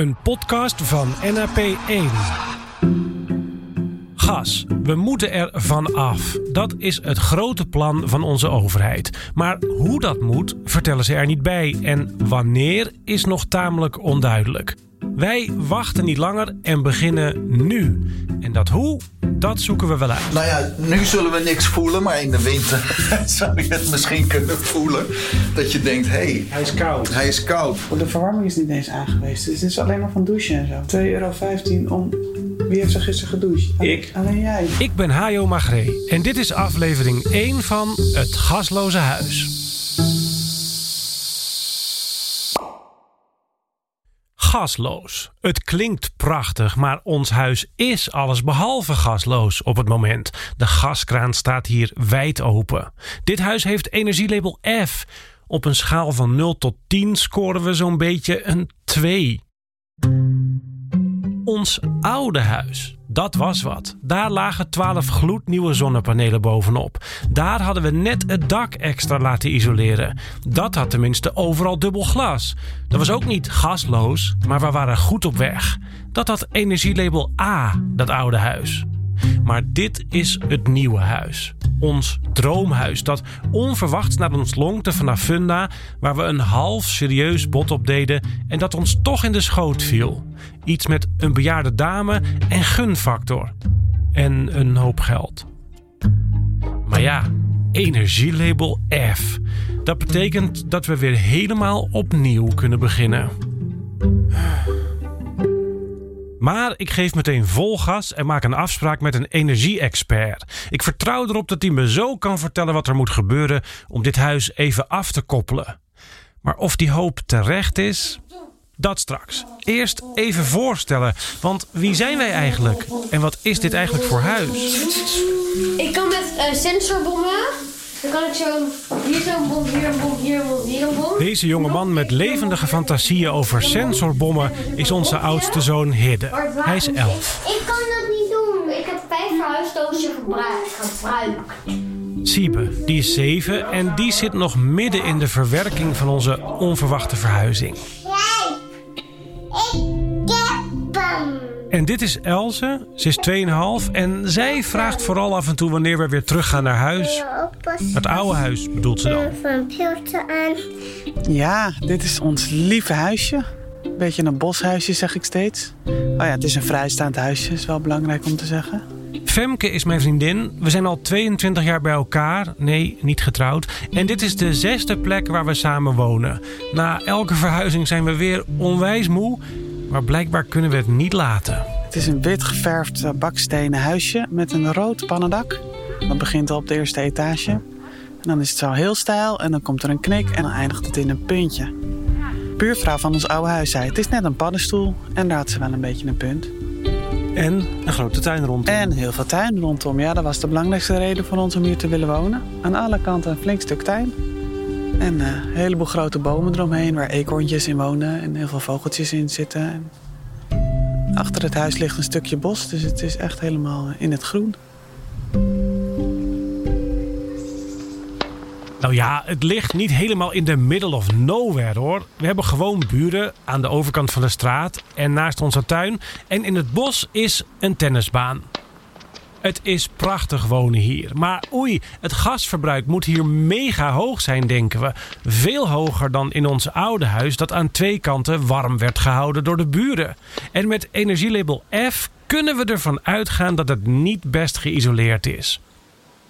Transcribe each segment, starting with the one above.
een podcast van NAP1. Gas, we moeten er van af. Dat is het grote plan van onze overheid. Maar hoe dat moet, vertellen ze er niet bij. En wanneer is nog tamelijk onduidelijk. Wij wachten niet langer en beginnen nu. En dat hoe, dat zoeken we wel uit. Nou ja, nu zullen we niks voelen, maar in de winter zou je het misschien kunnen voelen. Dat je denkt, hé, hey, Hij is koud. hij is koud. De verwarming is niet eens aangewezen. Dus het is alleen maar van douchen en zo. 2,15 euro om... Wie heeft er gisteren gedoucht? Ik. Alleen jij. Ik ben Hajo Magree en dit is aflevering 1 van Het Gasloze Huis. Gasloos. Het klinkt prachtig, maar ons huis is allesbehalve gasloos op het moment. De gaskraan staat hier wijd open. Dit huis heeft energielabel F. Op een schaal van 0 tot 10 scoren we zo'n beetje een 2. Ons oude huis, dat was wat. Daar lagen 12 gloednieuwe zonnepanelen bovenop. Daar hadden we net het dak extra laten isoleren. Dat had tenminste overal dubbel glas. Dat was ook niet gasloos, maar we waren goed op weg. Dat had energielabel A, dat oude huis. Maar dit is het nieuwe huis. Ons droomhuis dat onverwachts naar ons lonkte vanaf Funda... waar we een half serieus bod op deden en dat ons toch in de schoot viel. Iets met een bejaarde dame en gunfactor. En een hoop geld. Maar ja, energielabel F. Dat betekent dat we weer helemaal opnieuw kunnen beginnen. Maar ik geef meteen vol gas en maak een afspraak met een energie-expert. Ik vertrouw erop dat hij me zo kan vertellen wat er moet gebeuren om dit huis even af te koppelen. Maar of die hoop terecht is, dat straks. Eerst even voorstellen, want wie zijn wij eigenlijk? En wat is dit eigenlijk voor huis? Ik kan met eh, sensorbommen. Dan kan ik zo hier zo'n bom, hier een bom, hier een bom, hier een bom. Deze jonge man met levendige fantasieën over sensorbommen is onze oudste zoon Hidde. Hij is elf. Ik kan dat niet doen. Ik heb vijf verhuisdozen gebruikt. gebruikt. Siebe, die is zeven en die zit nog midden in de verwerking van onze onverwachte verhuizing. En dit is Elze, ze is 2,5 en zij vraagt vooral af en toe wanneer we weer teruggaan naar huis. Het oude huis bedoelt ze dan. Ja, dit is ons lieve huisje. Beetje een boshuisje, zeg ik steeds. Oh ja, het is een vrijstaand huisje, is wel belangrijk om te zeggen. Femke is mijn vriendin. We zijn al 22 jaar bij elkaar. Nee, niet getrouwd. En dit is de zesde plek waar we samen wonen. Na elke verhuizing zijn we weer onwijs moe. Maar blijkbaar kunnen we het niet laten. Het is een wit geverfd bakstenen huisje met een rood pannendak. Dat begint al op de eerste etage. En dan is het zo heel stijl en dan komt er een knik en dan eindigt het in een puntje. Buurvrouw van ons oude huis zei, het is net een paddenstoel. En daar had ze wel een beetje een punt. En een grote tuin rondom. En heel veel tuin rondom. Ja, dat was de belangrijkste reden voor ons om hier te willen wonen. Aan alle kanten een flink stuk tuin. En eh, een heleboel grote bomen eromheen waar eekhoorntjes in wonen en heel veel vogeltjes in zitten. En achter het huis ligt een stukje bos, dus het is echt helemaal in het groen. Nou ja, het ligt niet helemaal in de middle of nowhere hoor. We hebben gewoon buren aan de overkant van de straat en naast onze tuin. En in het bos is een tennisbaan. Het is prachtig wonen hier. Maar oei, het gasverbruik moet hier mega hoog zijn, denken we. Veel hoger dan in ons oude huis dat aan twee kanten warm werd gehouden door de buren. En met energielabel F kunnen we ervan uitgaan dat het niet best geïsoleerd is.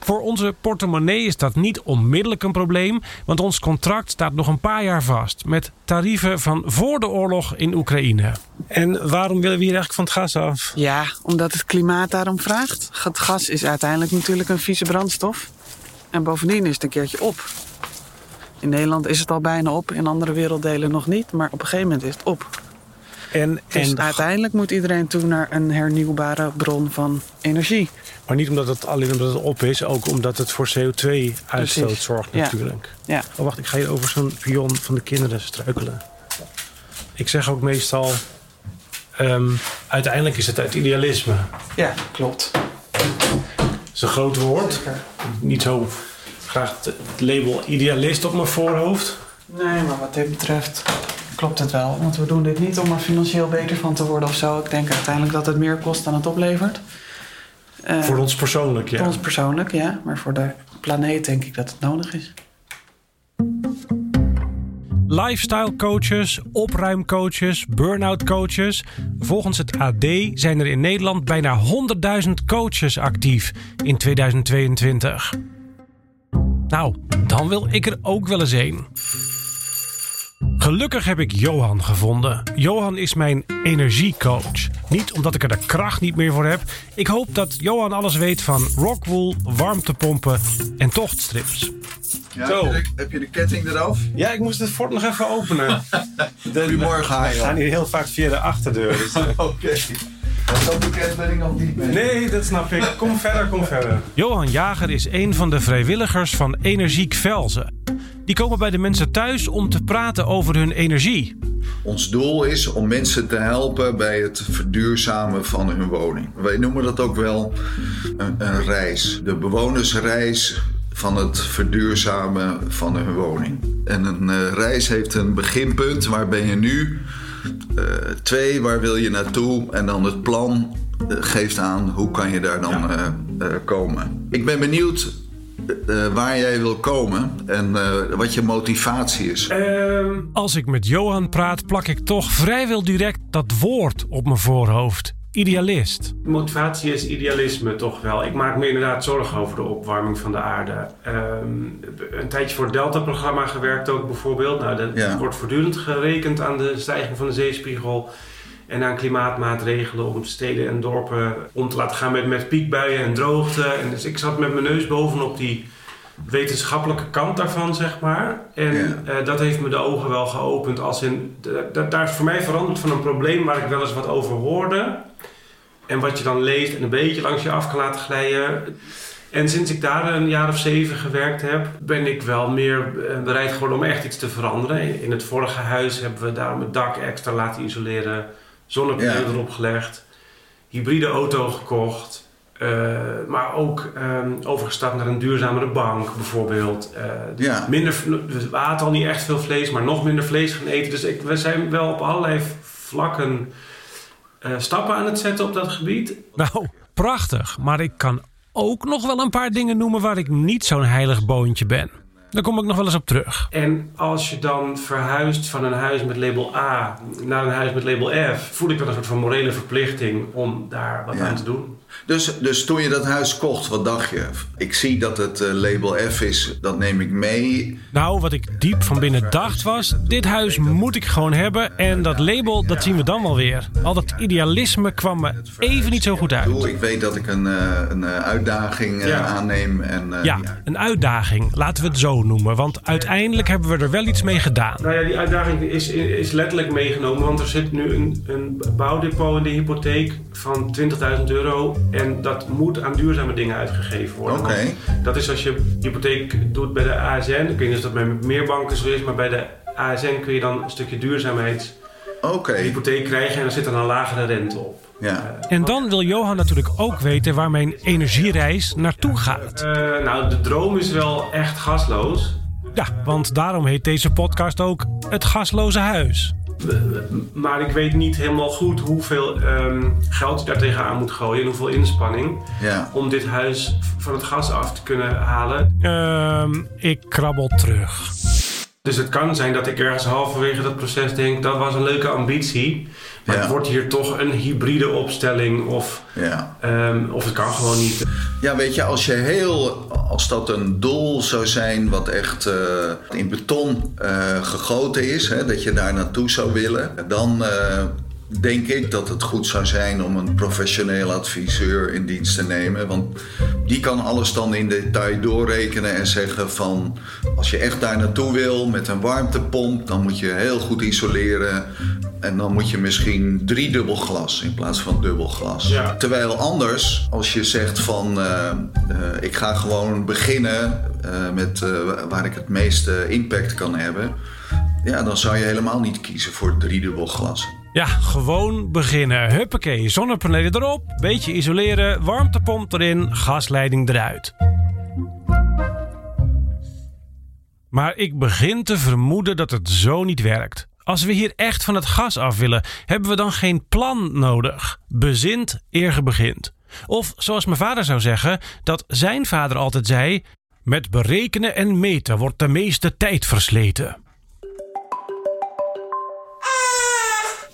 Voor onze portemonnee is dat niet onmiddellijk een probleem, want ons contract staat nog een paar jaar vast met tarieven van voor de oorlog in Oekraïne. En waarom willen we hier eigenlijk van het gas af? Ja, omdat het klimaat daarom vraagt. Het gas is uiteindelijk natuurlijk een vieze brandstof. En bovendien is het een keertje op. In Nederland is het al bijna op, in andere werelddelen nog niet. Maar op een gegeven moment is het op. En, Dus en, uiteindelijk moet iedereen toe naar een hernieuwbare bron van energie. maar niet omdat het alleen omdat het op is, ook omdat het voor CO2-uitstoot Precies. zorgt natuurlijk. Ja. Oh, wacht, ik ga hier over zo'n pion van de kinderen struikelen. Ik zeg ook meestal, ehm, uiteindelijk is het uit idealisme. Ja, klopt. Dat is een groot woord. Niet zo graag het label idealist op mijn voorhoofd. Nee, maar wat dit betreft klopt het wel. Want we doen dit niet om er financieel beter van te worden of zo. Ik denk uiteindelijk dat het meer kost dan het oplevert. Eh, Voor ons persoonlijk, ja. voor ons persoonlijk, ja. Maar voor de planeet denk ik dat het nodig is. Lifestyle coaches, opruimcoaches, burn-out coaches. Volgens het AD zijn er in Nederland bijna 100.000 coaches actief in 2022. Nou, dan wil ik er ook wel eens een. Gelukkig heb ik Johan gevonden. Johan is mijn energiecoach. Niet omdat ik er de kracht niet meer voor heb. Ik hoop dat Johan alles weet van rockwool, warmtepompen en tochtstrips. Ja, Zo. Heb, je de, heb je de ketting eraf? Ja, ik moest het fort nog even openen. Goedemorgen, We Hajo. gaan hier heel vaak via de achterdeur. dus- Oké. Zo bekend ben ik nog niet mee. Nee, dat snap ik. Kom verder, kom verder. Johan Jager is een van de vrijwilligers van Energiek Velzen. Die komen bij de mensen thuis om te praten over hun energie. Ons doel is om mensen te helpen bij het verduurzamen van hun woning. Wij noemen dat ook wel een, een reis. De bewonersreis van het verduurzamen van hun woning. En een eh, reis heeft een beginpunt. Waar ben je nu? Eh, twee, waar wil je naartoe? En dan het plan eh, geeft aan hoe kan je daar dan eh, eh, komen. Ik ben benieuwd waar jij wil komen en eh, wat je motivatie is. Als ik met Johan praat, plak ik toch vrijwel direct dat woord op mijn voorhoofd. Idealist. Motivatie is idealisme toch wel. Ik maak me inderdaad zorgen over de opwarming van de aarde. Ehm, een tijdje voor het Delta-programma gewerkt ook bijvoorbeeld. Nou, er Ja. wordt voortdurend gerekend aan de stijging van de zeespiegel. En aan klimaatmaatregelen om steden en dorpen om te laten gaan met, met piekbuien en droogte. En dus ik zat met mijn neus bovenop die wetenschappelijke kant daarvan, zeg maar. En Ja. eh, dat heeft me de ogen wel geopend. Als in, daar is voor mij veranderd van een probleem waar ik wel eens wat over hoorde. En wat je dan leest en een beetje langs je af kan laten glijden. En sinds ik daar een jaar of zeven gewerkt heb, ben ik wel meer eh, bereid geworden om echt iets te veranderen. In het vorige huis hebben we daarom het dak extra laten isoleren, zonnepanelen Ja. erop gelegd, hybride auto gekocht. eh, maar ook ehm, overgestapt naar een duurzamere bank bijvoorbeeld. Eh, dus Ja. minder, we aten al niet echt veel vlees, maar nog minder vlees gaan eten. Dus ik, we zijn wel op allerlei vlakken eh, stappen aan het zetten op dat gebied. Nou, prachtig. Maar ik kan ook nog wel een paar dingen noemen waar ik niet zo'n heilig boontje ben. Daar kom ik nog wel eens op terug. En als je dan verhuist van een huis met label A naar een huis met label F, voel ik wel een soort van morele verplichting om daar wat Ja. aan te doen. Dus, dus toen je dat huis kocht, wat dacht je? Ik zie dat het eh, label F is, dat neem ik mee. Nou, wat ik diep van binnen dacht was: dit huis moet ik gewoon hebben. En dat label, dat zien we dan wel weer. Al dat idealisme kwam me even niet zo goed uit. Ik weet dat ik een, eh, een eh, uitdaging eh, Ja. aanneem. En, eh, Ja, een uitdaging, laten we het zo noemen. Want uiteindelijk hebben we er wel iets mee gedaan. Nou ja, die uitdaging is, is letterlijk meegenomen, want er zit nu een, een bouwdepot in de hypotheek van 20.000 euro. En dat moet aan duurzame dingen uitgegeven worden. Oké. Dat is als je hypotheek doet bij de ASN. Ik weet niet of dat bij meer banken zo is, maar bij de ASN kun je dan een stukje duurzaamheidshypotheek Oké, krijgen en er zit dan een lagere rente op. ja. En dan wil Johan natuurlijk ook weten waar mijn energiereis naartoe gaat. Eh, nou, de droom is wel echt gasloos. Ja, want daarom heet deze podcast ook Het Gasloze Huis. Maar ik weet niet helemaal goed hoeveel ehm, geld je daar tegenaan moet gooien en hoeveel inspanning. ja. Om dit huis van het gas af te kunnen halen. Ehm, ik krabbel terug. Dus het kan zijn dat ik ergens halverwege dat proces denk, dat was een leuke ambitie. Maar Ja. het wordt hier toch een hybride opstelling of, ja. ehm, of het kan gewoon niet. Ja, weet je, als je heel, als dat een doel zou zijn wat echt eh, in beton eh, gegoten is, hè, dat je daar naartoe zou willen, dan eh, denk ik dat het goed zou zijn om een professioneel adviseur in dienst te nemen. Want die kan alles dan in detail doorrekenen en zeggen van als je echt daar naartoe wil met een warmtepomp, dan moet je heel goed isoleren. En dan moet je misschien driedubbel glas in plaats van dubbel glas. Ja. Terwijl anders, als je zegt van eh, eh, ik ga gewoon beginnen eh, met waar ik het meeste impact kan hebben. Ja, dan zou je helemaal niet kiezen voor driedubbel glas. Ja, gewoon beginnen. Huppakee, zonnepanelen erop, beetje isoleren, warmtepomp erin, gasleiding eruit. Maar ik begin te vermoeden dat het zo niet werkt. Als we hier echt van het gas af willen, hebben we dan geen plan nodig? Bezint eer ge begint. Of zoals mijn vader zou zeggen, dat zijn vader altijd zei: Met berekenen en meten wordt de meeste tijd versleten.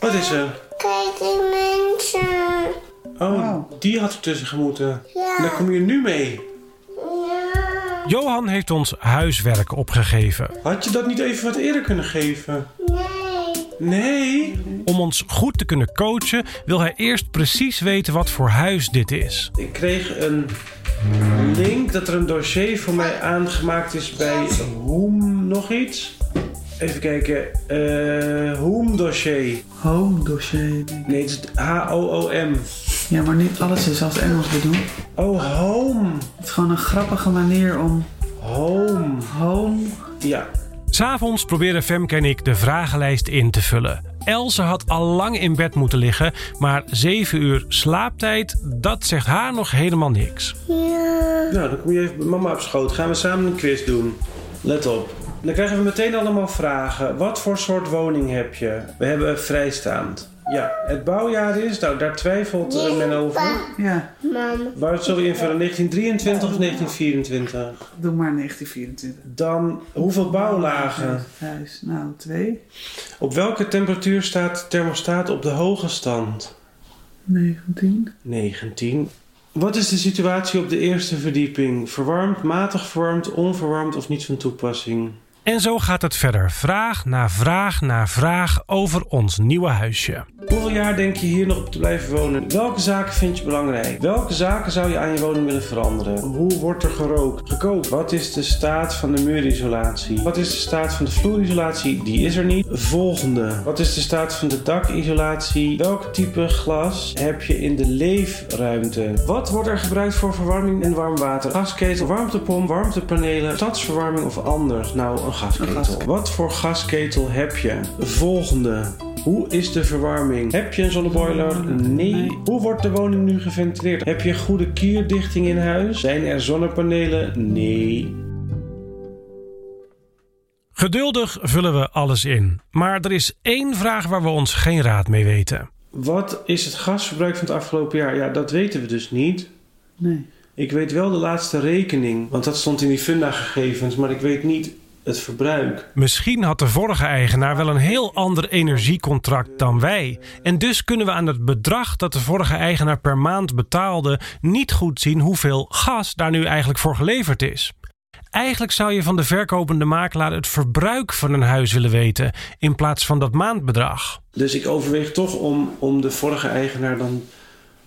Wat is er? Kijk, die mensen. Oh, die had er tussen gemoeten. Ja. En daar kom je nu mee. Ja. Johan heeft ons huiswerk opgegeven. Had je dat niet even wat eerder kunnen geven? Nee. Nee. Om ons goed te kunnen coachen, wil hij eerst precies weten wat voor huis dit is. Ik kreeg een link dat er een dossier voor mij aangemaakt is bij Hoem nog iets. Even kijken. eh Hoem dossier. Home dossier. Nee, het is H-O-O-M. Ja, maar niet alles is als Engels bedoeld. Oh, home. Het is gewoon een grappige manier om Home. home... Ja. S'avonds proberen Femke en ik de vragenlijst in te vullen. Else had al lang in bed moeten liggen, maar 7 uur slaaptijd, dat zegt haar nog helemaal niks. Ja. Nou, dan kom je even bij mama op schoot. Gaan we samen een quiz doen. Let op. Dan krijgen we meteen allemaal vragen. Wat voor soort woning heb je? We hebben vrijstaand. Ja, het bouwjaar is, nou daar twijfelt eh, men over. Ja. Waar zullen we invullen? 1923 of 1924? doe maar 1924. Dan hoeveel bouwlagen? Huis, nou, twee. Op welke temperatuur staat de thermostaat op de hoge stand? 19. 19. Wat is de situatie op de eerste verdieping? Verwarmd, matig verwarmd, onverwarmd of niet van toepassing? En zo gaat het verder, vraag na vraag na vraag over ons nieuwe huisje. Hoeveel jaar denk je hier nog op te blijven wonen? Welke zaken vind je belangrijk? Welke zaken zou je aan je woning willen veranderen? Hoe wordt er gerookt? Gekookt? Wat is de staat van de muurisolatie? Wat is de staat van de vloerisolatie? Die is er niet. Volgende. Wat is de staat van de dakisolatie? Welk type glas heb je in de leefruimte? Wat wordt er gebruikt voor verwarming en warm water? Gasketel, warmtepomp, warmtepanelen, stadsverwarming of anders? Nou, een gasketel. Een gasketel. Wat voor gasketel heb je? Volgende. Hoe is de verwarming? Heb je een zonneboiler? Nee. Nee. Hoe wordt de woning nu geventileerd? Heb je goede kierdichting in huis? Zijn er zonnepanelen? Nee. Geduldig vullen we alles in. Maar er is één vraag waar we ons geen raad mee weten. Wat is het gasverbruik van het afgelopen jaar? Ja, dat weten we dus niet. Nee. Ik weet wel de laatste rekening, want dat stond in die funda-gegevens, maar ik weet niet het verbruik. Misschien had de vorige eigenaar wel een heel ander energiecontract dan wij. En dus kunnen we aan het bedrag dat de vorige eigenaar per maand betaalde niet goed zien hoeveel gas daar nu eigenlijk voor geleverd is. Eigenlijk zou je van de verkopende makelaar het verbruik van een huis willen weten in plaats van dat maandbedrag. Dus ik overweeg toch om, om de vorige eigenaar dan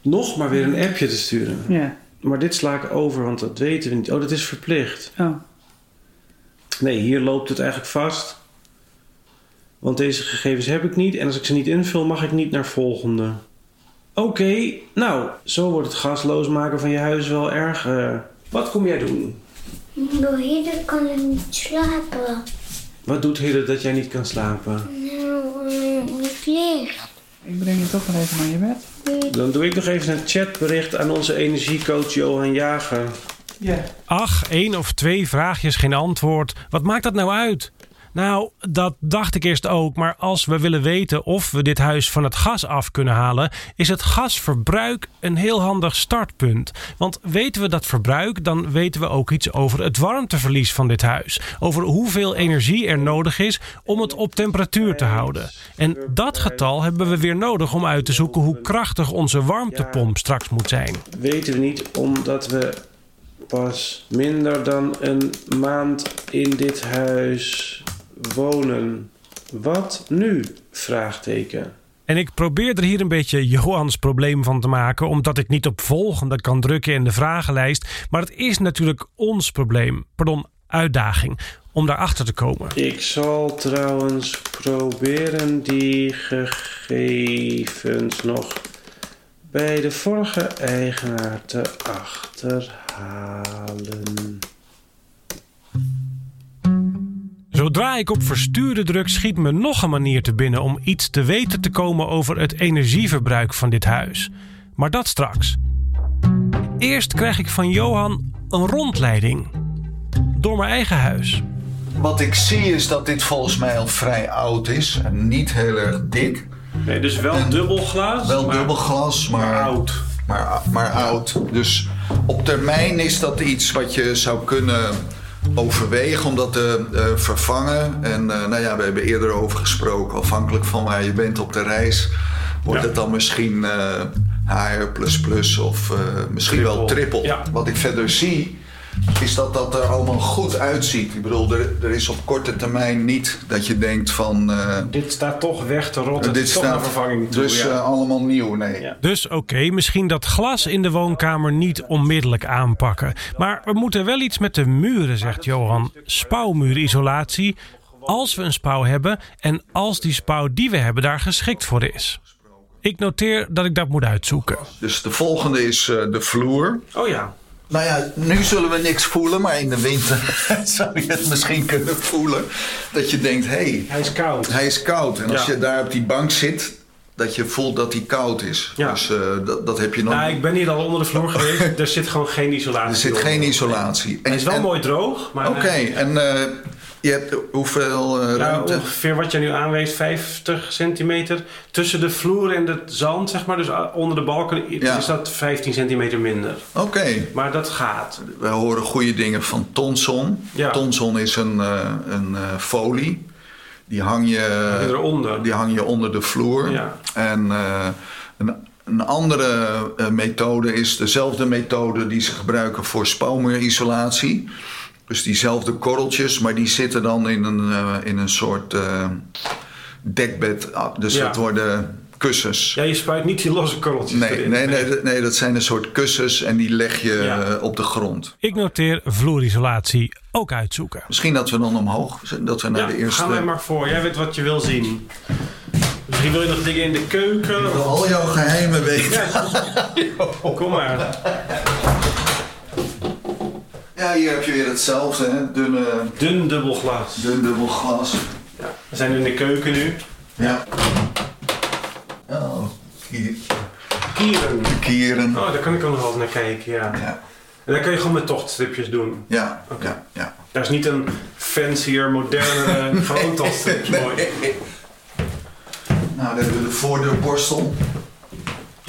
nog maar weer een appje te sturen. Ja. Maar dit sla ik over, want dat weten we niet. Oh, dat is verplicht. Oh. Nee, hier loopt het eigenlijk vast. Want deze gegevens heb ik niet. En als ik ze niet invul, mag ik niet naar volgende. Oké, nou, zo wordt het gasloos maken van je huis wel erg. eh. wat kom jij doen? Door hier kan ik niet slapen. Wat doet Hidde dat jij niet kan slapen? Nou, eh, niet licht. Ik breng je toch wel even naar je bed. Dan doe ik nog even een chatbericht aan onze energiecoach Johan Jager. Ja. Ach, één of twee vraagjes, geen antwoord. Wat maakt dat nou uit? Nou, dat dacht ik eerst ook, maar als we willen weten of we dit huis van het gas af kunnen halen, is het gasverbruik een heel handig startpunt. Want weten we dat verbruik, dan weten we ook iets over het warmteverlies van dit huis. Over hoeveel energie er nodig is om het op temperatuur te houden. En dat getal hebben we weer nodig om uit te zoeken hoe krachtig onze warmtepomp straks moet zijn. Weten we niet omdat we pas minder dan een maand in dit huis wonen. Wat nu? Vraagteken. En ik probeer er hier een beetje Johans probleem van te maken, omdat ik niet op volgende kan drukken in de vragenlijst. Maar het is natuurlijk ons probleem, pardon, uitdaging, om daarachter te komen. Ik zal trouwens proberen die gegevens nog bij de vorige eigenaar te achterhalen. Zodra ik op versturen druk, schiet me nog een manier te binnen om iets te weten te komen over het energieverbruik van dit huis. Maar dat straks. Eerst krijg ik van Johan een rondleiding door mijn eigen huis. wat ik zie is dat dit volgens mij al vrij oud is. En niet heel erg dik. Nee, dus wel dubbel glas. Wel maar- dubbel glas, maar, maar oud. Maar, maar oud. Dus op termijn is dat iets wat je zou kunnen overwegen om dat te eh, vervangen. En eh, nou ja, we hebben eerder over gesproken. Afhankelijk van waar je bent op de reis, wordt Ja. het dan misschien eh HR of misschien wel Triple. triple. Ja. Wat ik verder zie, is dat dat er allemaal goed uitziet. Ik bedoel, er, er is op korte termijn niet dat je denkt van... eh, Dit staat toch weg te rotten. dit Dit toch naar vervanging toe. dus ja. eh, allemaal nieuw, nee. Ja. Dus oké, misschien dat glas in de woonkamer niet onmiddellijk aanpakken. Maar we moeten wel iets met de muren, zegt Johan. Spouwmuurisolatie. Als we een spouw hebben en als die spouw die we hebben daar geschikt voor is. Ik noteer dat ik dat moet uitzoeken. Dus de volgende is eh, de vloer. Oh ja. Nou ja, nu zullen we niks voelen, maar in de winter zou je het misschien kunnen voelen. Dat je denkt, hé, hey, Hij is koud. hij is koud. En als Ja. je daar op die bank zit, dat je voelt dat hij koud is. Ja. Dus eh, dat, dat heb je nog. Nou, ik ben hier al onder de vloer geweest. Er zit gewoon geen isolatie er zit onder. geen isolatie. Hij is wel en- mooi droog. maar, Oké, eh, en eh, je hebt hoeveel eh, nou, ruimte? ongeveer wat je nu aanweest, 50 centimeter. Tussen de vloer en het zand, zeg maar. Dus onder de balken Ja. is dat 15 centimeter minder. Oké, Maar dat gaat. we horen goede dingen van Tonson. Ja. Tonson is een, eh, een eh, folie. Die hang je... Eronder. Die hang je onder de vloer. Ja. En een, een andere methode is dezelfde methode die ze gebruiken voor spouwmuurisolatie. Dus diezelfde korreltjes, maar die zitten dan in een, eh, in een soort eh, dekbed. Ah, Dus Ja. dat worden kussens. Ja, je spuit niet die losse korreltjes Nee, erin. nee, nee, dat- nee, dat zijn een soort kussens en die leg je Ja. eh, op de grond. Ik noteer vloerisolatie ook uitzoeken. Misschien dat we dan omhoog, dat we naar Ja, de eerste... ga mij maar voor. Jij weet wat je wil zien. Misschien wil je nog dingen in de keuken. Ik wil al jouw geheimen weten. Kom maar. Ja, hier heb je weer hetzelfde, hè? Dunne, Dun dubbel glas. dun dubbel glas. Ja. We zijn in de keuken nu. Ja. Oh, kier- Kieren. kieren. Oh, daar kan ik ook nog wel naar kijken, ja. Ja, En dan kan je gewoon met tochtstripjes doen. ja, Oké. ja, ja. Daar is niet een fancier, modernere, gewoon tochtstrip. Mooi. Nou, dan hebben we de voordeurborstel.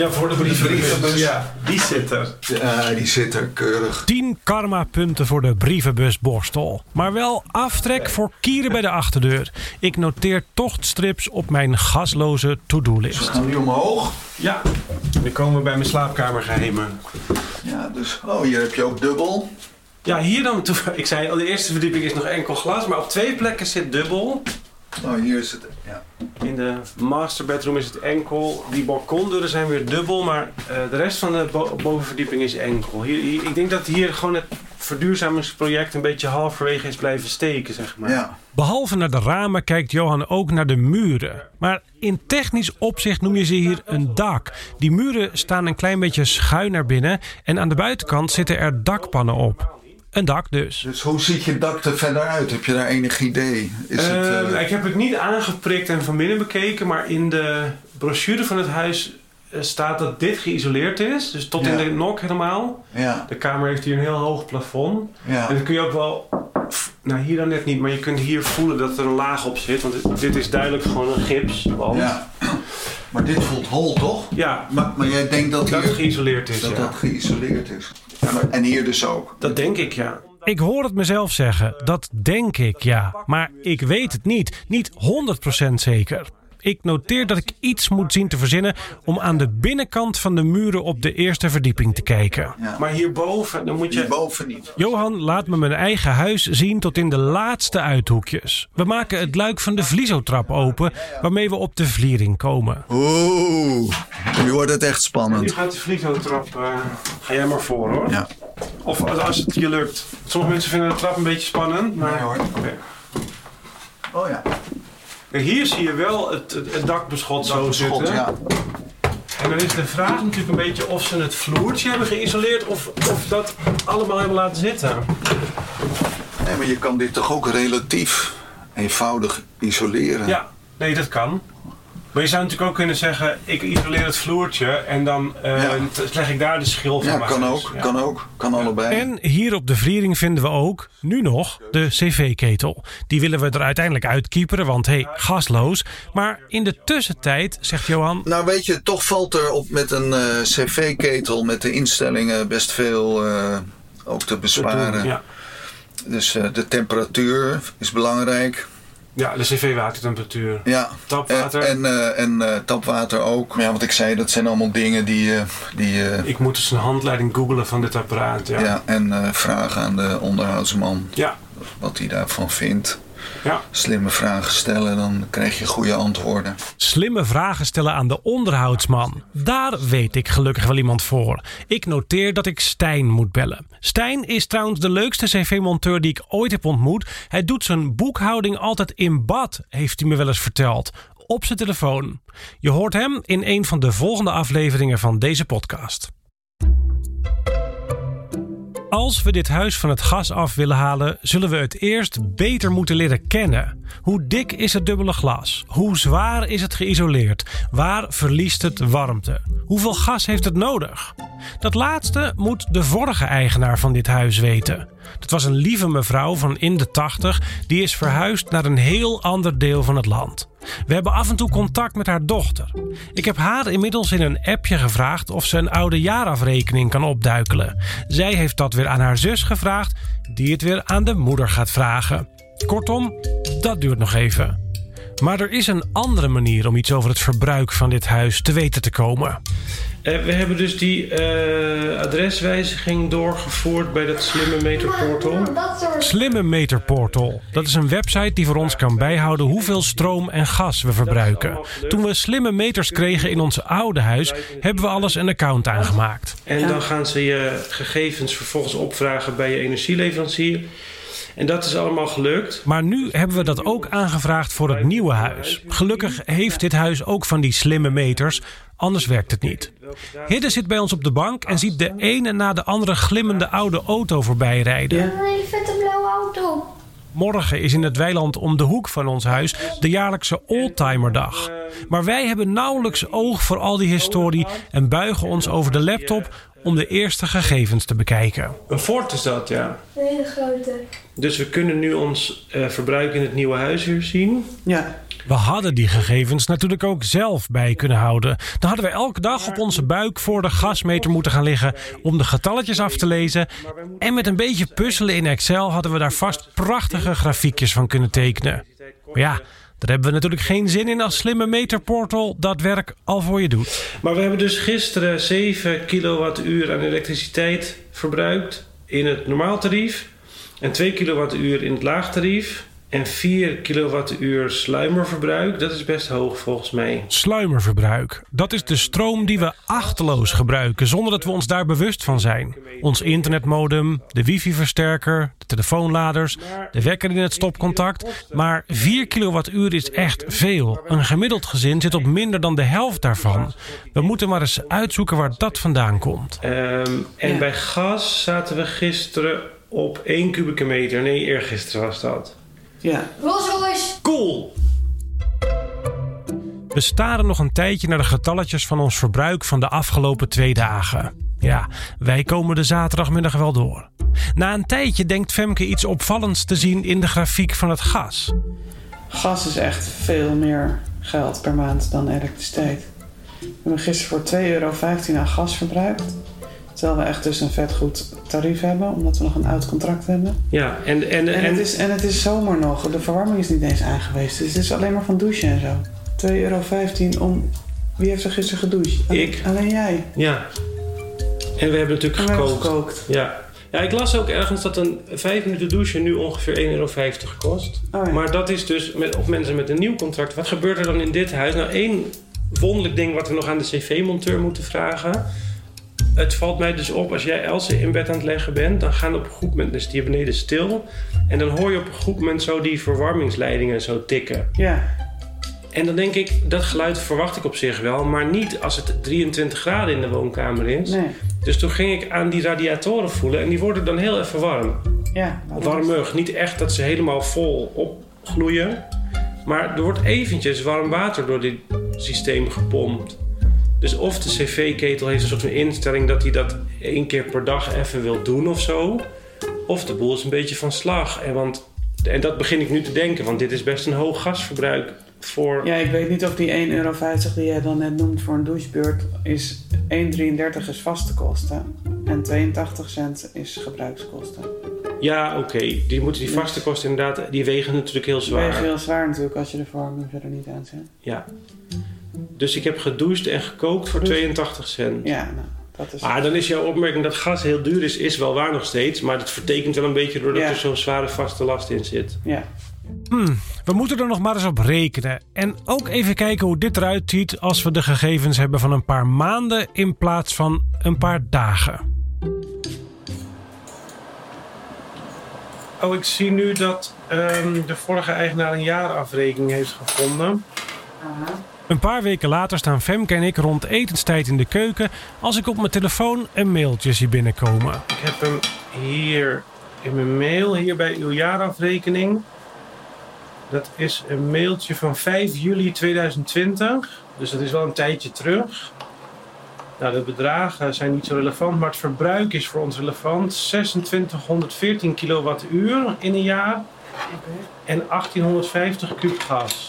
Ja, voor de brievenbus. brievenbus. Ja, die zit er. Ja, die zit er keurig. 10 karma-punten voor de brievenbusborstel. Maar wel aftrek voor kieren bij de achterdeur. Ik noteer tochtstrips op mijn gasloze We to-do-list. gaan nu omhoog. Ja. Nu komen we bij mijn slaapkamergeheimen. Ja, dus, oh, hier heb je ook dubbel. Ja, hier dan. Ik zei al, de eerste verdieping is nog enkel glas, maar op twee plekken zit dubbel. Oh, hier is het. Ja. In de master bedroom is het enkel. Die balkondeuren zijn weer dubbel, maar eh, de rest van de bo- bovenverdieping is enkel. Hier, hier- ik denk dat hier gewoon het verduurzamingsproject een beetje halverwege is blijven steken, zeg maar. ja. Behalve naar de ramen kijkt Johan ook naar de muren. Maar in technisch opzicht noem je ze hier een dak. Die muren staan een klein beetje schuin naar binnen en aan de buitenkant zitten er dakpannen op. Een dak dus. Dus hoe ziet je dak er verder uit? Heb je daar enig idee? Is het, Ehm, eh, Ik heb het niet aangeprikt en van binnen bekeken, maar in de brochure van het huis eh, staat dat dit geïsoleerd is. Dus tot in de nok helemaal. ja, De kamer heeft hier een heel hoog plafond. ja. En dan kun je ook wel, nou hier dan net niet, maar je kunt hier voelen dat er een laag op zit. Want dit- dit is duidelijk gewoon een gipswand. ja. Maar dit voelt hol, toch? Ja, Maar, maar jij denkt dat, dat hier, geïsoleerd is. dat ja. dat geïsoleerd is. Ja, maar, en hier dus ook. Dat denk ik, ja. Ik hoor het mezelf zeggen, dat denk ik ja. Maar ik weet het niet, niet 100% zeker. Ik noteer dat ik iets moet zien te verzinnen om aan de binnenkant van de muren op de eerste verdieping te kijken. Ja. Maar hierboven, dan moet je... Hierboven niet. Johan laat me mijn eigen huis zien tot in de laatste uithoekjes. We maken het luik van de vliezotrap open, waarmee we op de vliering komen. Oeh, nu wordt het echt Nu spannend. gaat de vliegotrap, eh ga jij maar voor hoor. Ja. Of als, als het je lukt. Sommige mensen vinden de trap een beetje spannend, maar... Nee, hoor. Oké. Oh ja. Hier zie je wel het, het, het dakbeschot zo zitten. ja. En dan is de vraag natuurlijk een beetje of ze het vloertje hebben geïsoleerd of, of dat allemaal hebben laten zitten. Nee, maar je kan dit toch ook relatief eenvoudig isoleren? Ja, nee, dat kan. Maar je zou natuurlijk ook kunnen zeggen, ik isoleer het vloertje en dan eh, Ja. leg ik daar de schil van Ja, mijn kan ook, Ja. kan ook. Kan allebei. En hier op de Vliering vinden we ook, nu nog, de cv-ketel. Die willen we er uiteindelijk uitkieperen, want hé, hey, gasloos. Maar in de tussentijd, zegt Johan, Nou weet je, toch valt er op met een eh, cv-ketel met de instellingen best veel eh, ook te besparen. Ja. Dus eh, de temperatuur is belangrijk. Ja, de cv-watertemperatuur. Ja. Tapwater. En, en, eh, en eh, tapwater ook. Ja, wat ik zei, dat zijn allemaal dingen die... eh, die Ik moet dus een handleiding googlen van dit apparaat. Ja. ja. en vragen aan de onderhoudsman Ja. wat hij daarvan vindt. Ja. Slimme vragen stellen, dan krijg je goede antwoorden. slimme vragen stellen aan de onderhoudsman. Daar weet ik gelukkig wel iemand voor. Ik noteer dat ik Stijn moet bellen. Stijn is trouwens de leukste cv-monteur die ik ooit heb ontmoet. Hij doet zijn boekhouding altijd in bad, heeft hij me wel eens verteld. Op zijn telefoon. Je hoort hem in een van de volgende afleveringen van deze podcast. Als we dit huis van het gas af willen halen, zullen we het eerst beter moeten leren kennen. Hoe dik is het dubbele glas? Hoe zwaar is het geïsoleerd? Waar verliest het warmte? Hoeveel gas heeft het nodig? Dat laatste moet de vorige eigenaar van dit huis weten. Dat was een lieve mevrouw van in de 80 die is verhuisd naar een heel ander deel van het land. We hebben af en toe contact met haar dochter. Ik heb haar inmiddels in een appje gevraagd of ze een oude jaarafrekening kan opduikelen. Zij heeft dat weer aan haar zus gevraagd, die het weer aan de moeder gaat vragen. Kortom, dat duurt nog even. Maar er is een andere manier om iets over het verbruik van dit huis te weten te komen. Eh, we hebben dus die eh, adreswijziging doorgevoerd bij dat slimme meterportal. Slimme Meterportal. Dat is een website die voor ons kan bijhouden hoeveel stroom en gas we verbruiken. Toen we slimme meters kregen in ons oude huis, hebben we alles een account aangemaakt. En dan gaan ze je gegevens vervolgens opvragen bij je energieleverancier. En dat is allemaal gelukt. Maar nu hebben we dat ook aangevraagd voor het nieuwe huis. Gelukkig heeft dit huis ook van die slimme meters, anders werkt het niet. Hidde zit bij ons op de bank en ziet de ene na de andere glimmende oude auto voorbij rijden. Ja. Een hele vette blauwe auto. Morgen is in het weiland om de hoek van ons huis de jaarlijkse Oldtimerdag. Maar wij hebben nauwelijks oog voor al die historie en buigen ons over de laptop om de eerste gegevens te bekijken. Een Ford is dat, ja. Een hele grote. Dus we kunnen nu ons eh, verbruik in het nieuwe huis weer zien. Ja. We hadden die gegevens natuurlijk ook zelf bij kunnen houden. Dan hadden we elke dag op onze buik voor de gasmeter moeten gaan liggen om de getalletjes af te lezen. En met een beetje puzzelen in Excel hadden we daar vast prachtige grafiekjes van kunnen tekenen. Maar ja, daar hebben we natuurlijk geen zin in als slimme meterportal dat werk al voor je doet. Maar we hebben dus gisteren 7 kilowattuur aan elektriciteit verbruikt in het normaaltarief. En 2 kilowattuur in het laagtarief. En 4 kilowattuur sluimerverbruik. Dat is best hoog volgens mij. Sluimerverbruik. Dat is de stroom die we achteloos gebruiken zonder dat we ons daar bewust van zijn. Ons internetmodem, de wifi-versterker, de telefoonladers, de wekker in het stopcontact. Maar 4 kilowattuur is echt veel. Een gemiddeld gezin zit op minder dan de helft daarvan. We moeten maar eens uitzoeken waar dat vandaan komt. Ehm, en bij gas zaten we gisteren op 1 kubieke meter. Nee, eergisteren was dat. Ja. Rolls Royce. Cool! We staren nog een tijdje naar de getalletjes van ons verbruik van de afgelopen twee dagen. Ja, wij komen de zaterdagmiddag wel door. Na een tijdje denkt Femke iets opvallends te zien in de grafiek van het gas. Gas is echt veel meer geld per maand dan elektriciteit. We hebben gisteren voor 2,15 euro aan gas verbruikt. Terwijl we echt dus een vet goed tarief hebben, omdat we nog een oud contract hebben. Ja, en, en, En, en, het, is, en het is zomer nog. De verwarming is niet eens aangewezen. Dus het is alleen maar van douchen en zo. 2,15 euro om... Wie heeft er gisteren gedoucht? Ik. Alleen jij. ja. En we hebben natuurlijk we hebben gekookt. gekookt. Ja. ja, ik las ook ergens dat een 5 minuten douchen nu ongeveer 1,50 euro kost. Oh ja. Maar dat is dus met, of mensen met een nieuw contract. Wat gebeurt er dan in dit huis? Nou, één wonderlijk ding wat we nog aan de cv-monteur moeten vragen. Het valt mij dus op als jij Else in bed aan het leggen bent, dan gaan op een goed moment, dus die beneden stil. En dan hoor je op een goed moment zo die verwarmingsleidingen zo tikken. Ja. En dan denk ik, dat geluid verwacht ik op zich wel, maar niet als het 23 graden in de woonkamer is. Nee. Dus toen ging ik aan die radiatoren voelen en die worden dan heel even warm. Ja. Warmig, niet echt dat ze helemaal vol opgloeien. Maar er wordt eventjes warm water door die systeem gepompt. Dus of de cv-ketel heeft een soort van instelling dat hij dat één keer per dag even wil doen of zo. Of de boel is een beetje van slag. En, want, en dat begin ik nu te denken, want dit is best een hoog gasverbruik voor... Ja, ik weet niet of die 1,50 euro die jij dan net noemt voor een douchebeurt is 1,33 is vaste kosten en 82 cent is gebruikskosten. Ja, oké. Die moeten die vaste kosten inderdaad, die wegen natuurlijk heel Die zwaar. wegen heel zwaar natuurlijk als je de verwarming verder niet aanzet. Ja. Dus ik heb gedoucht en gekookt voor 82 cent. Ja, nou, dat is... Maar dan is jouw opmerking dat gas heel duur is, is wel waar nog steeds. Maar dat vertekent wel een beetje doordat Ja. er zo'n zware vaste last in zit. Ja. We moeten er nog maar eens op rekenen. En ook even kijken hoe dit eruit ziet als we de gegevens hebben van een paar maanden in plaats van een paar dagen. Oh, ik zie nu dat ehm, de vorige eigenaar een jaarafrekening heeft gevonden. Een paar weken later staan Femke en ik rond etenstijd in de keuken als ik op mijn telefoon een mailtje zie binnenkomen. Ik heb hem hier in mijn mail, hier bij uw jaarafrekening. Dat is een mailtje van 5 juli 2020. Dus dat is wel een tijdje terug. Nou, de bedragen zijn niet zo relevant, maar het verbruik is voor ons relevant. 2614 kilowattuur in een jaar en 1850 kub gas.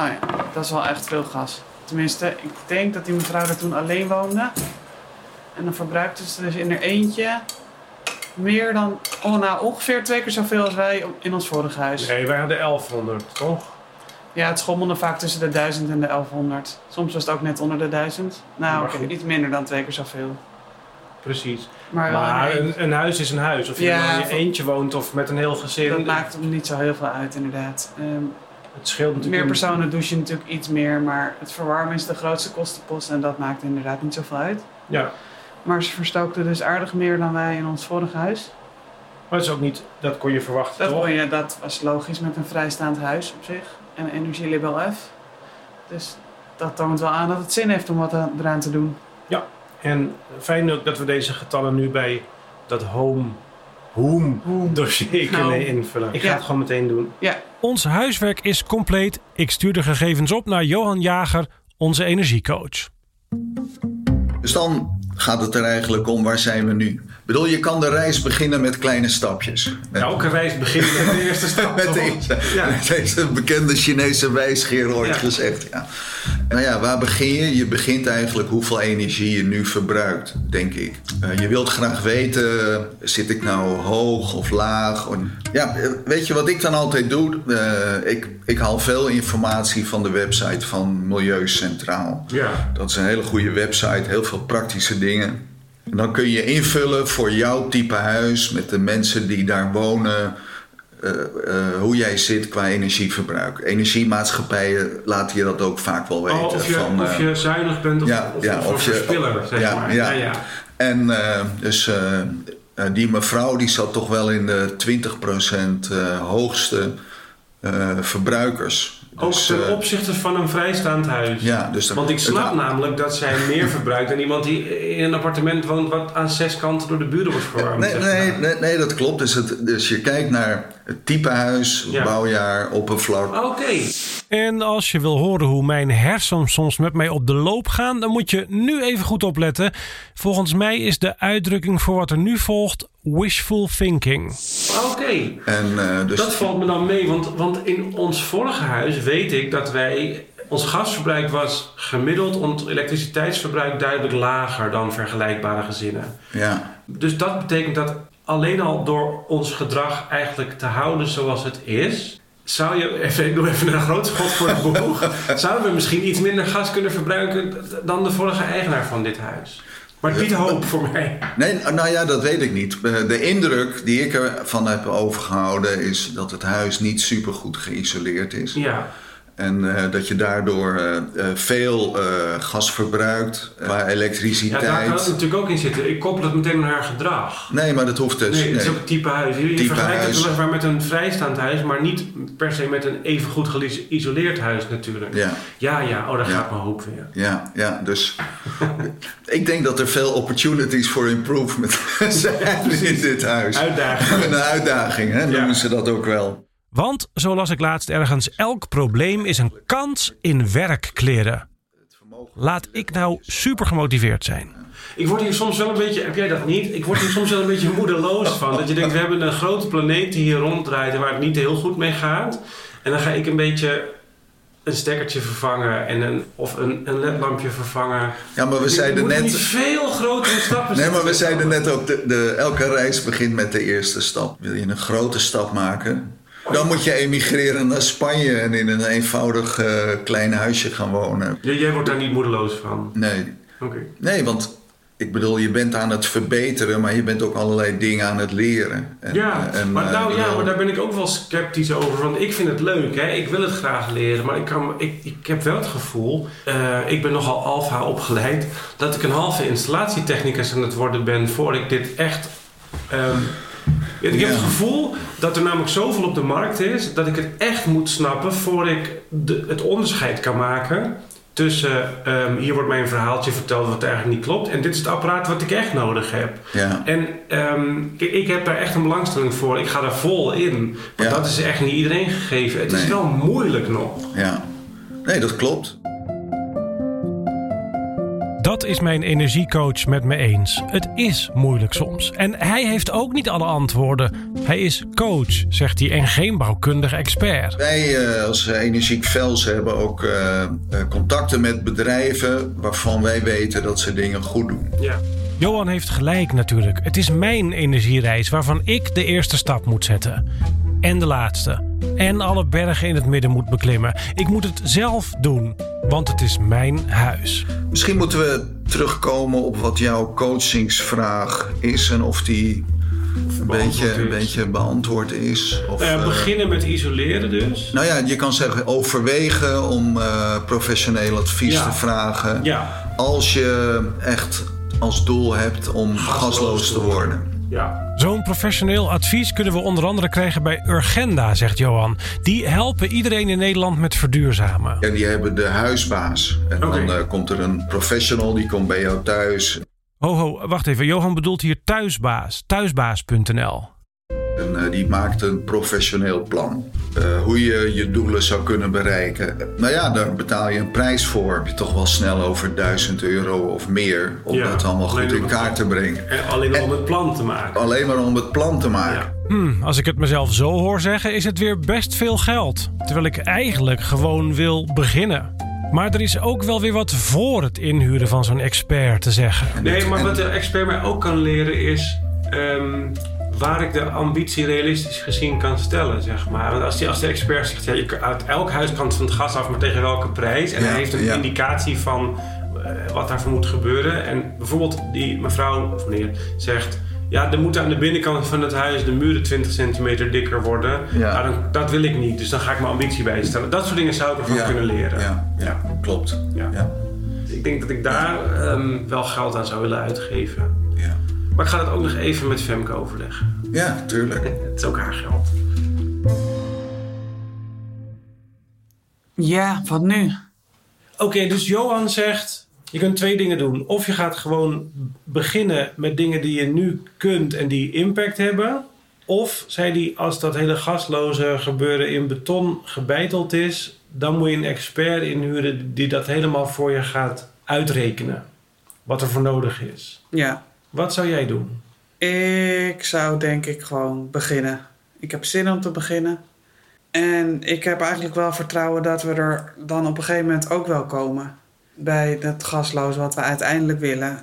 Oh ja, dat is wel echt veel gas. Tenminste, ik denk dat die mevrouw er toen alleen woonde. En dan verbruikte ze dus in haar eentje meer dan, oh nou, ongeveer twee keer zoveel als wij in ons vorige huis. Nee, wij hadden 1100, toch? Ja, het schommelde vaak tussen de 1000 en de 1100. Soms was het ook net onder de 1000. Nou, oké, iets minder dan twee keer zoveel. Precies. Maar, een een, een huis is een huis. Of je Ja, nou in je eentje woont of met een heel gezin. dat maakt hem niet zo heel veel uit, inderdaad. Ehm, Het scheelt natuurlijk. meer personen douchen natuurlijk iets meer, maar het verwarmen is de grootste kostenpost en dat maakt inderdaad niet zoveel uit. Ja, Maar ze verstookte dus aardig meer dan wij in ons vorige huis. maar dat is ook niet. Dat kon je verwachten, Dat, toch? kon je, dat was logisch met een vrijstaand huis op zich en een energielabel F. Dus dat toont wel aan dat het zin heeft om wat aan- eraan te doen. En fijn ook dat we deze getallen nu bij dat home, home dossier kunnen Nou, invullen. Ik ga ja. het gewoon meteen doen. Ons huiswerk is compleet. Ik stuur de gegevens op naar Johan Jager, onze energiecoach. Dus dan gaat het er eigenlijk om, waar zijn we nu? Ik bedoel, je kan de reis beginnen met kleine stapjes. Elke reis begint met de eerste stap. met deze, Ja. met deze bekende Chinese wijsgeer ooit Ja. gezegd. Ja. Nou ja, waar begin je? Je begint eigenlijk hoeveel energie je nu verbruikt, denk ik. Eh, je wilt graag weten, zit ik nou hoog of laag? Ja, eh, weet je wat ik dan altijd doe? Eh, ik, ik haal veel informatie van de website van Milieu Centraal. Ja. Dat is een hele goede website, heel veel praktische dingen. En dan kun je invullen voor jouw type huis, met de mensen die daar wonen, eh, eh, hoe jij zit qua energieverbruik. Energiemaatschappijen laten je dat ook vaak wel weten. Oh, of, je, van, of eh, je zuinig bent of, ja, of, ja, of, je- verspiller, zeg ja, maar. ja. ja. En dus die mevrouw die zat toch wel in de 20% eh, hoogste verbruikers. Ook Dus, ten eh, opzichte van een vrijstaand huis. ja, dus Want ik snap het- namelijk dat zij meer verbruikt dan iemand die in een appartement woont wat aan zes kanten door de buren wordt verwarmd. Nee, nee, nee, nee, dat klopt. Dus, het, dus je kijkt naar het type huis, Ja. bouwjaar, oppervlak. Oké. En als je wil horen hoe mijn hersens soms met mij op de loop gaan, dan moet je nu even goed opletten. Volgens mij is de uitdrukking voor wat er nu volgt wishful thinking. Oké. En, eh, dus, Dat valt me dan mee, want, want in ons vorige huis weet ik dat wij. Ons gasverbruik was gemiddeld, ons elektriciteitsverbruik duidelijk lager dan vergelijkbare gezinnen. ja. Dus dat betekent dat alleen al door ons gedrag eigenlijk te houden zoals het is. Zou je, even, ik doe even een groot schot voor de boeg. zouden we misschien iets minder gas kunnen verbruiken dan de vorige eigenaar van dit huis? Maar niet hoop voor mij. Nee, nou ja, dat weet ik niet. Eh, De indruk die ik ervan heb overgehouden is dat het huis niet super goed geïsoleerd is. Ja, En eh, dat je daardoor eh, eh, veel gas verbruikt qua ja daar kan elektriciteit. het natuurlijk ook in zitten. Ik koppel het meteen naar haar gedrag. Nee, maar dat hoeft dus. Nee, het is ook het type huis. Je, Type vergelijkt huis. het weliswaar met een vrijstaand huis, maar niet per se met een even goed geïsoleerd huis natuurlijk. Ja, ja, ja, oh, daar Ja. gaat mijn hoop weer. ja, ja. Dus ik denk dat er veel opportunities for improvement zijn in dit huis. Uitdaging. Een uitdaging, hè, noemen Ja. ze dat ook wel. Want, zo las ik laatst ergens, elk probleem is een kans in werkkleren. Laat ik nou super gemotiveerd zijn. Ik word hier soms wel een beetje, heb jij dat niet? Ik word hier soms wel een beetje moedeloos van. Dat je denkt, we hebben een grote planeet die hier ronddraait en waar het niet heel goed mee gaat. En dan ga ik een beetje een stekkertje vervangen en een, of een, een ledlampje vervangen. Ja, maar we Je zeiden net... niet veel grotere stappen Nee, maar we zeiden net ook, de, de, elke reis begint met de eerste stap. Wil je een grote stap maken, dan moet je emigreren naar Spanje en in een eenvoudig eh, klein huisje gaan wonen. Jij wordt daar niet moedeloos van. Nee, Oké. nee, want ik bedoel, je bent aan het verbeteren, maar je bent ook allerlei dingen aan het leren. En, Ja, en, maar, eh, nou, ja, maar daar ben ik ook wel sceptisch over. Want ik vind het leuk, hè? ik wil het graag leren. Maar ik, kan, ik, ik heb wel het gevoel, eh, ik ben nogal alfa opgeleid, dat ik een halve installatietechnicus aan het worden ben voor ik dit echt. ehm, ik heb Ja. het gevoel dat er namelijk zoveel op de markt is dat ik het echt moet snappen voor ik de, het onderscheid kan maken. Tussen ehm, hier wordt mij een verhaaltje verteld wat eigenlijk niet klopt. En dit is het apparaat wat ik echt nodig heb. Ja, En ehm, ik, ik heb daar echt een belangstelling voor. Ik ga daar vol in. Maar Ja. dat is echt niet iedereen gegeven. Het is wel moeilijk nog. ja. Nee, dat klopt. Dat is mijn energiecoach met me eens. Het is moeilijk soms. En hij heeft ook niet alle antwoorden. Hij is coach, zegt hij, en geen bouwkundige expert. Wij eh, als Energiek Vels hebben ook eh, eh, contacten met bedrijven waarvan wij weten dat ze dingen goed doen. Ja. Johan heeft gelijk natuurlijk. Het is mijn energiereis waarvan ik de eerste stap moet zetten. En de laatste. En alle bergen in het midden moet beklimmen. Ik moet het zelf doen, want het is mijn huis. Misschien moeten we terugkomen op wat jouw coachingsvraag is en of die een beetje, is. een beetje beantwoord is. Of, ja, eh, beginnen met isoleren dus. nou ja, je kan zeggen overwegen om eh, professioneel advies Ja. te vragen. Ja. Als je echt als doel hebt om gasloos te worden. Ja. Zo'n professioneel advies kunnen we onder andere krijgen bij Urgenda, zegt Johan. Die helpen iedereen in Nederland met verduurzamen. Ja, die hebben de huisbaas. En dan eh, komt er een professional, die komt bij jou thuis. Ho, ho, wacht even. Johan bedoelt hier thuisbaas. Thuisbaas.nl. En eh, die maakt een professioneel plan. Eh, hoe je je doelen zou kunnen bereiken. Nou ja, daar betaal je een prijs voor. Heb je toch wel snel over 1000 euro of meer. Om Ja, dat allemaal goed in kaart te brengen. En alleen al om het plan te maken. Alleen maar om het plan te maken. Ja. Hm, als ik het mezelf zo hoor zeggen, is het weer best veel geld. Terwijl ik eigenlijk gewoon wil beginnen. Maar er is ook wel weer wat voor het inhuren van zo'n expert te zeggen. Nee, maar wat de expert mij ook kan leren is... ehm, waar ik de ambitie realistisch gezien kan stellen, zeg maar. Want als, die, als de expert zegt... Ja, je, kan- uit elk huis kan het van het gas af, maar tegen welke prijs? En Ja, hij heeft een ja. indicatie van eh, wat daarvoor moet gebeuren. En bijvoorbeeld die mevrouw, of meneer, zegt... Ja, er moeten aan de binnenkant van het huis de muren 20 centimeter dikker worden. Ja. Nou, dan, dat wil ik niet, dus dan ga ik mijn ambitie bijstellen. Dat soort dingen zou ik ervan kunnen leren. Ja, ja, klopt. Ja. Ja. Ik denk dat ik daar ehm, wel geld aan zou willen uitgeven. Maar ik ga dat ook nog even met Femke overleggen. ja, tuurlijk. Het is ook haar geld. Ja, wat nu? Oké, dus Johan zegt... Je kunt twee dingen doen. Of je gaat gewoon beginnen met dingen die je nu kunt en die impact hebben. Of, zei hij, als dat hele gasloze gebeuren in beton gebeiteld is... dan moet je een expert inhuren die dat helemaal voor je gaat uitrekenen. Wat er voor nodig is. Ja, Wat zou jij doen? ik zou denk ik gewoon beginnen. Ik heb zin om te beginnen. En ik heb eigenlijk wel vertrouwen dat we er dan op een gegeven moment ook wel komen. Bij dat gasloos wat we uiteindelijk willen.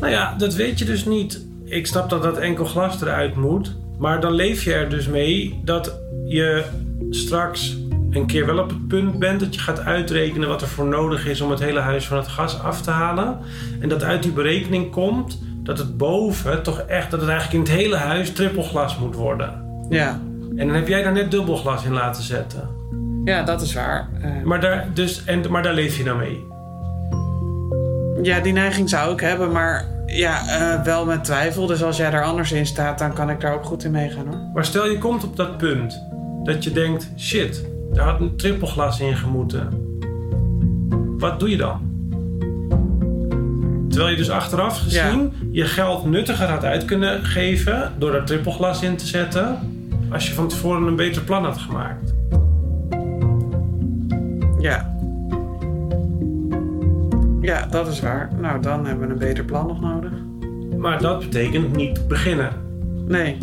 Nou ja, dat weet je dus niet. Ik snap dat dat enkel glas eruit moet. Maar dan leef je er dus mee dat je straks een keer wel op het punt bent dat je gaat uitrekenen wat er voor nodig is om het hele huis van het gas af te halen. En dat uit die berekening komt dat het boven toch echt, dat het eigenlijk in het hele huis trippelglas moet worden. Ja, En dan heb jij daar net dubbelglas in laten zetten. ja dat is waar. Eh, Maar daar, dus, en, maar daar leef je nou mee. ja, die neiging zou ik hebben, maar ja, eh, wel met twijfel. Dus als jij er anders in staat, dan kan ik daar ook goed in meegaan hoor. Maar stel je komt op dat punt dat je denkt: shit, daar had een trippelglas in gemoeten. Wat doe je dan? Terwijl je dus achteraf gezien je geld nuttiger had uit kunnen geven door er trippelglas in te zetten. als je van tevoren een beter plan had gemaakt. Ja. Ja, dat is waar. Nou, dan hebben we een beter plan nog nodig. Maar dat betekent niet beginnen. Nee.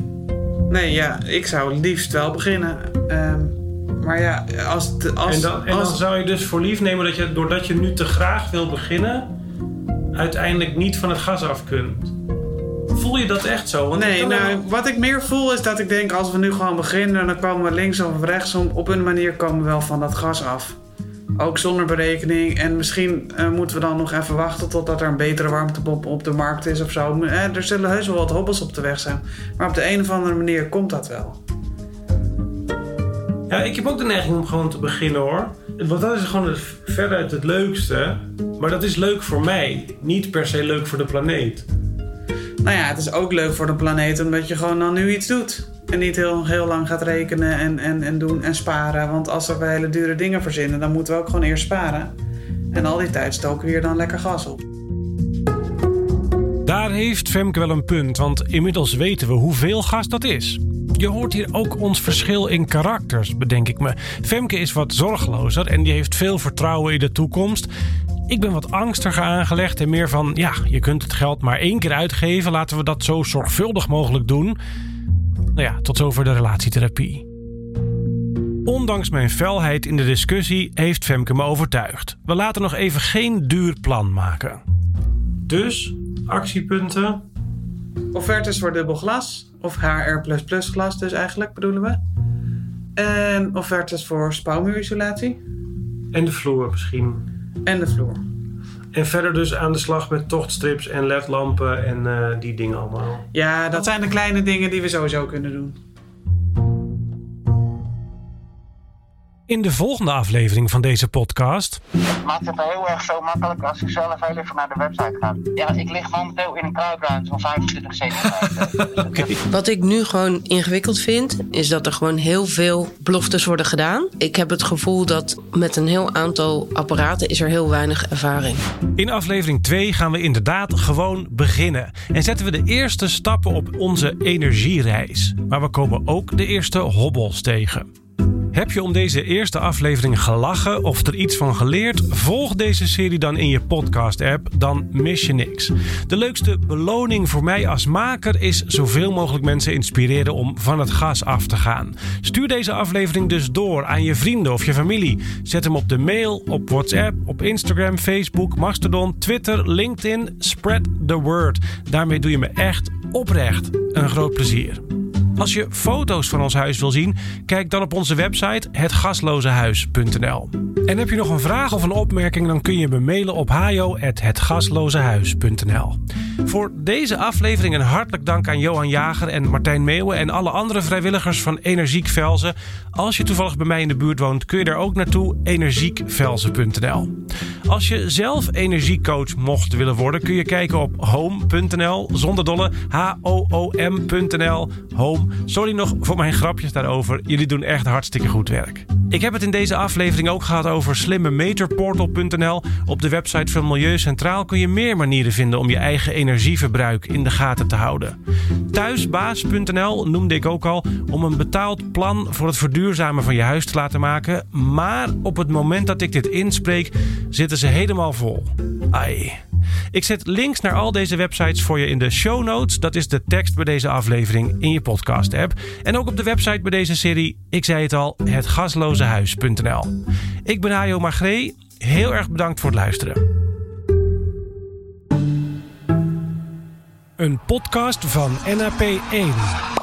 Nee, ja, ik zou liefst wel beginnen. Ehm, maar ja, als... het- als, en dan, en dan als- zou je dus voor lief nemen dat je, doordat je nu te graag wil beginnen, uiteindelijk niet van het gas af kunt. Voel je dat echt zo? Want Nee, nou, wel- wat ik meer voel is dat ik denk... als we nu gewoon beginnen, dan komen we linksom of rechtsom... op een manier komen we wel van dat gas af. Ook zonder berekening. En misschien eh, moeten we dan nog even wachten... totdat er een betere warmtepomp op de markt is of zo. Eh, er zullen heus wel wat hobbels op de weg zijn. Maar op de een of andere manier komt dat wel. Ja, ik heb ook de neiging om gewoon te beginnen hoor. Want dat is gewoon het, veruit het leukste. Maar dat is leuk voor mij. Niet per se leuk voor de planeet. Nou ja, het is ook leuk voor de planeet omdat je gewoon dan nu iets doet. En niet heel, heel lang gaat rekenen en, en, en doen en sparen. Want als we hele dure dingen verzinnen, dan moeten we ook gewoon eerst sparen. En al die tijd stoken we hier dan lekker gas op. Daar heeft Femke wel een punt, want inmiddels weten we hoeveel gas dat is. Je hoort hier ook ons verschil in karakters, bedenk ik me. Femke is wat zorgelozer en die heeft veel vertrouwen in de toekomst. Ik ben wat angstiger aangelegd en meer van, ja, je kunt het geld maar één keer uitgeven. Laten we dat zo zorgvuldig mogelijk doen. Nou ja, tot zover de relatietherapie. Ondanks mijn felheid in de discussie heeft Femke me overtuigd. We laten nog even geen duur plan maken. Dus, actiepunten. Offertes voor dubbel glas. Of HR++ glas dus eigenlijk bedoelen we. En offertes voor spouwmuurisolatie. En de vloer misschien. En de vloer. En verder dus aan de slag met tochtstrips en ledlampen en eh, die dingen allemaal. Ja, dat zijn de kleine dingen die we sowieso kunnen doen. In de volgende aflevering van deze podcast Het maakt het heel erg zo makkelijk als je zelf heel even naar de website gaat. Ja, ik lig momenteel in een kruipruimte van 25 centimeter. Wat ik nu gewoon ingewikkeld vind, is dat er gewoon heel veel beloftes worden gedaan. Ik heb het gevoel dat met een heel aantal apparaten is er heel weinig ervaring. In aflevering 2 gaan we inderdaad gewoon beginnen. En zetten we de eerste stappen op onze energiereis. Maar we komen ook de eerste hobbels tegen. Heb je om deze eerste aflevering gelachen of er iets van geleerd? Volg deze serie dan in je podcast-app, dan mis je niks. De leukste beloning voor mij als maker is zoveel mogelijk mensen inspireren om van het gas af te gaan. Stuur deze aflevering dus door aan je vrienden of je familie. Zet hem op de mail, op WhatsApp, op Instagram, Facebook, Mastodon, Twitter, LinkedIn. Spread the word. Daarmee doe je me echt oprecht een groot plezier. Als je foto's van ons huis wil zien, kijk dan op onze website hetgaslozehuis.nl. En heb je nog een vraag of een opmerking, dan kun je me mailen op hajo.hetgaslozehuis.nl. Voor deze aflevering een hartelijk dank aan Johan Jager en Martijn Meeuwen en alle andere vrijwilligers van Energiek Velzen. Als je toevallig bij mij in de buurt woont, kun je daar ook naartoe energiekvelzen.nl. Als je zelf energiecoach mocht willen worden, kun je kijken op home.nl zonder dolle h-o-o-m.nl home. Sorry nog voor mijn grapjes daarover. Jullie doen echt hartstikke goed werk. Ik heb het in deze aflevering ook gehad over slimmemeterportal.nl. Op de website van Milieu Centraal kun je meer manieren vinden om je eigen energieverbruik in de gaten te houden. Thuisbaas.nl noemde ik ook al om een betaald plan voor het verduurzamen van je huis te laten maken. Maar op het moment dat ik dit inspreek, zitten ze helemaal vol. Ai. Ik zet links naar al deze websites voor je in de show notes. Dat is de tekst bij deze aflevering in je podcast app. En ook op de website bij deze serie, ik zei het al, hetgaslozehuis.nl. Ik ben Hajo Magree. Heel erg bedankt voor het luisteren. Een podcast van NAP 1.